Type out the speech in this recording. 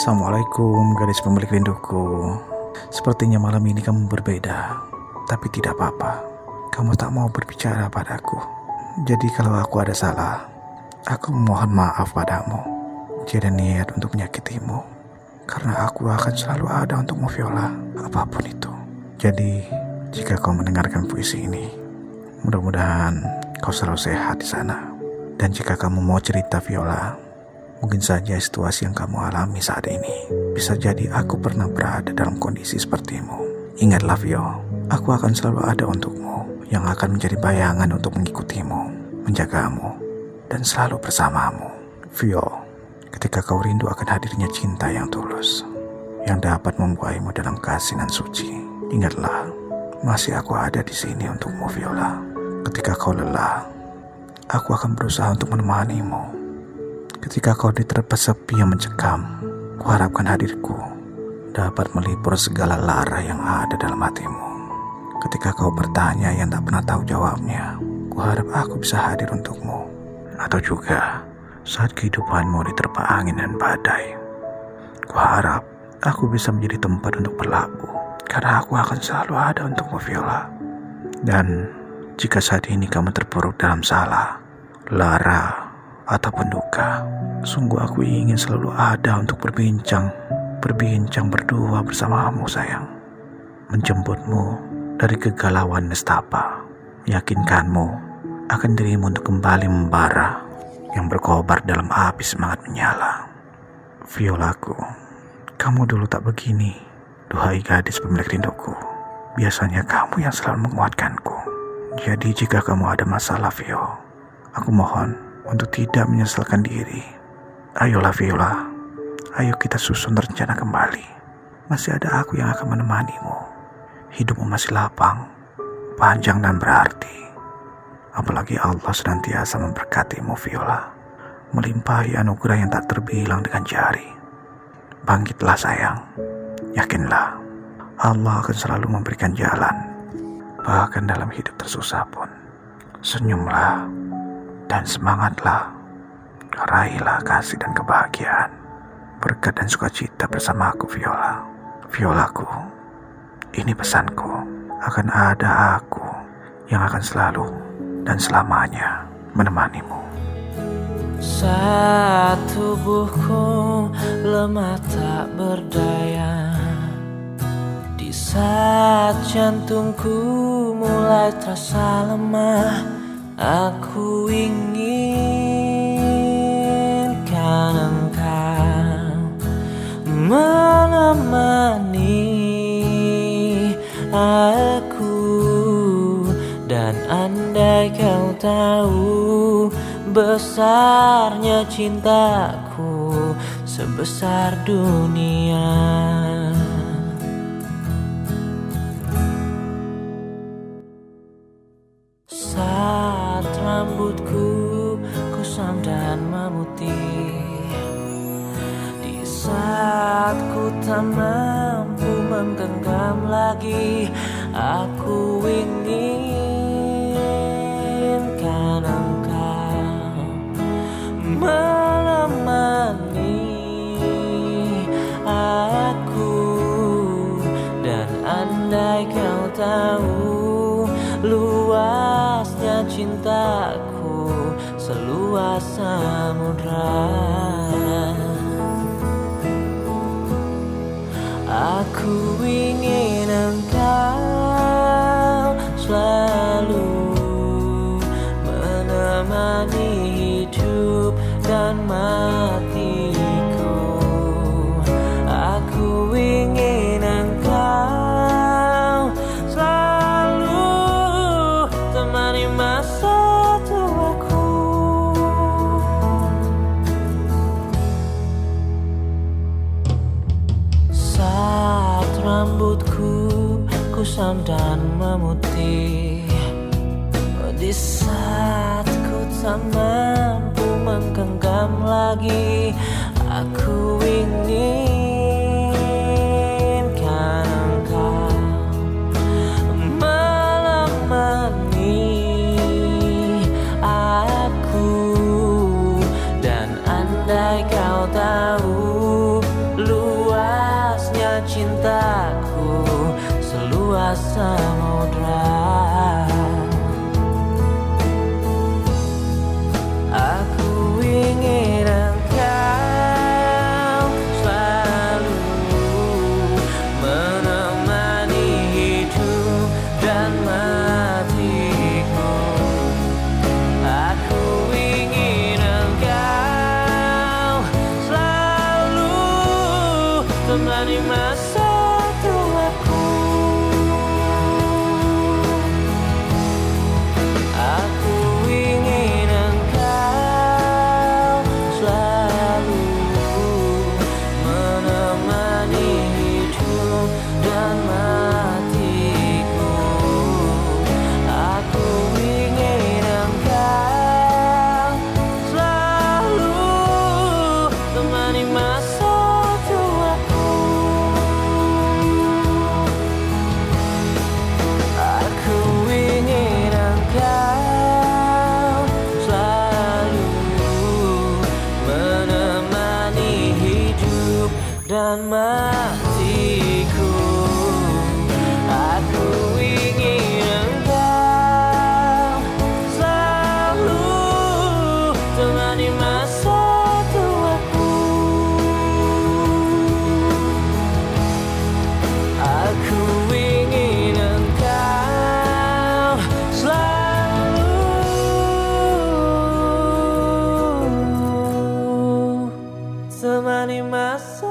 Assalamualaikum gadis pemilik rinduku. Sepertinya malam ini kamu berbeda Tapi tidak apa-apa. Kamu tak mau berbicara padaku. Jadi kalau aku ada salah Aku mohon maaf padamu. Tidak niat untuk menyakitimu Karena aku akan selalu ada untukmu Viola Apa pun itu. Jadi jika kau mendengarkan puisi ini Mudah-mudahan kau selalu sehat di sana. Dan jika kamu mau cerita Viola Mungkin saja situasi yang kamu alami saat ini bisa jadi aku pernah berada dalam kondisi sepertimu. Ingatlah Vio, aku akan selalu ada untukmu yang akan menjadi bayangan untuk mengikutimu, menjagamu, dan selalu bersamamu. Vio, ketika kau rindu akan hadirnya cinta yang tulus, yang dapat membuaimu dalam kasih dan suci, ingatlah, masih aku ada di sini untukmu Viola. Ketika kau lelah, aku akan berusaha untuk menemanimu Ketika kau diterpa sepi yang mencekam, kuharapkan hadirku dapat melipur segala lara yang ada dalam hatimu. Ketika kau bertanya yang tak pernah tahu jawabnya, kuharap aku bisa hadir untukmu. Atau juga saat kehidupanmu diterpa angin dan badai, kuharap aku bisa menjadi tempat untuk berlabuh. Karena aku akan selalu ada untukmu Viola. Dan jika saat ini kamu terpuruk dalam salah, lara, ataupun duka. Sungguh aku ingin selalu ada untuk berbincang, berbincang berdua bersamamu sayang. Menjemputmu dari kegalauan nestapa, meyakinkanmu akan dirimu untuk kembali membara yang berkobar dalam api semangat menyala. Violaku, kamu dulu tak begini, duhai gadis pemilik rinduku. Biasanya kamu yang selalu menguatkanku. Jadi jika kamu ada masalah, Vio, aku mohon untuk tidak menyesalkan diri. Ayolah Viola, ayo kita susun rencana kembali. Masih ada aku yang akan menemanimu. Hidupmu masih lapang, panjang dan berarti. Apalagi Allah senantiasa memberkatimu Viola, melimpahi anugerah yang tak terbilang dengan jari. Bangkitlah sayang, yakinlah Allah akan selalu memberikan jalan, bahkan dalam hidup tersusah pun. Senyumlah dan semangatlah. Raihlah kasih dan kebahagiaan, berkat dan sukacita bersama aku Viola. Violaku, ini pesanku, akan ada aku yang akan selalu dan selamanya menemanimu. Saat tubuhku lemah tak berdaya Di saat jantungku mulai terasa lemah Aku inginkan engkau menemani aku. Dan andai kau tahu besarnya cintaku sebesar dunia dan memutih. Di saat ku tak mampu menggenggam lagi Aku inginkan engkau menemani aku Dan andai kau tahu luasnya cintaku seluas samudra Aku ingin engkau kusam dan memutih. Di saat ku tak mampu menggenggam lagi Aku ingin summer matiku Aku ingin engkau Selalu temani masa tuaku. Aku ingin engkau Selalu temani masa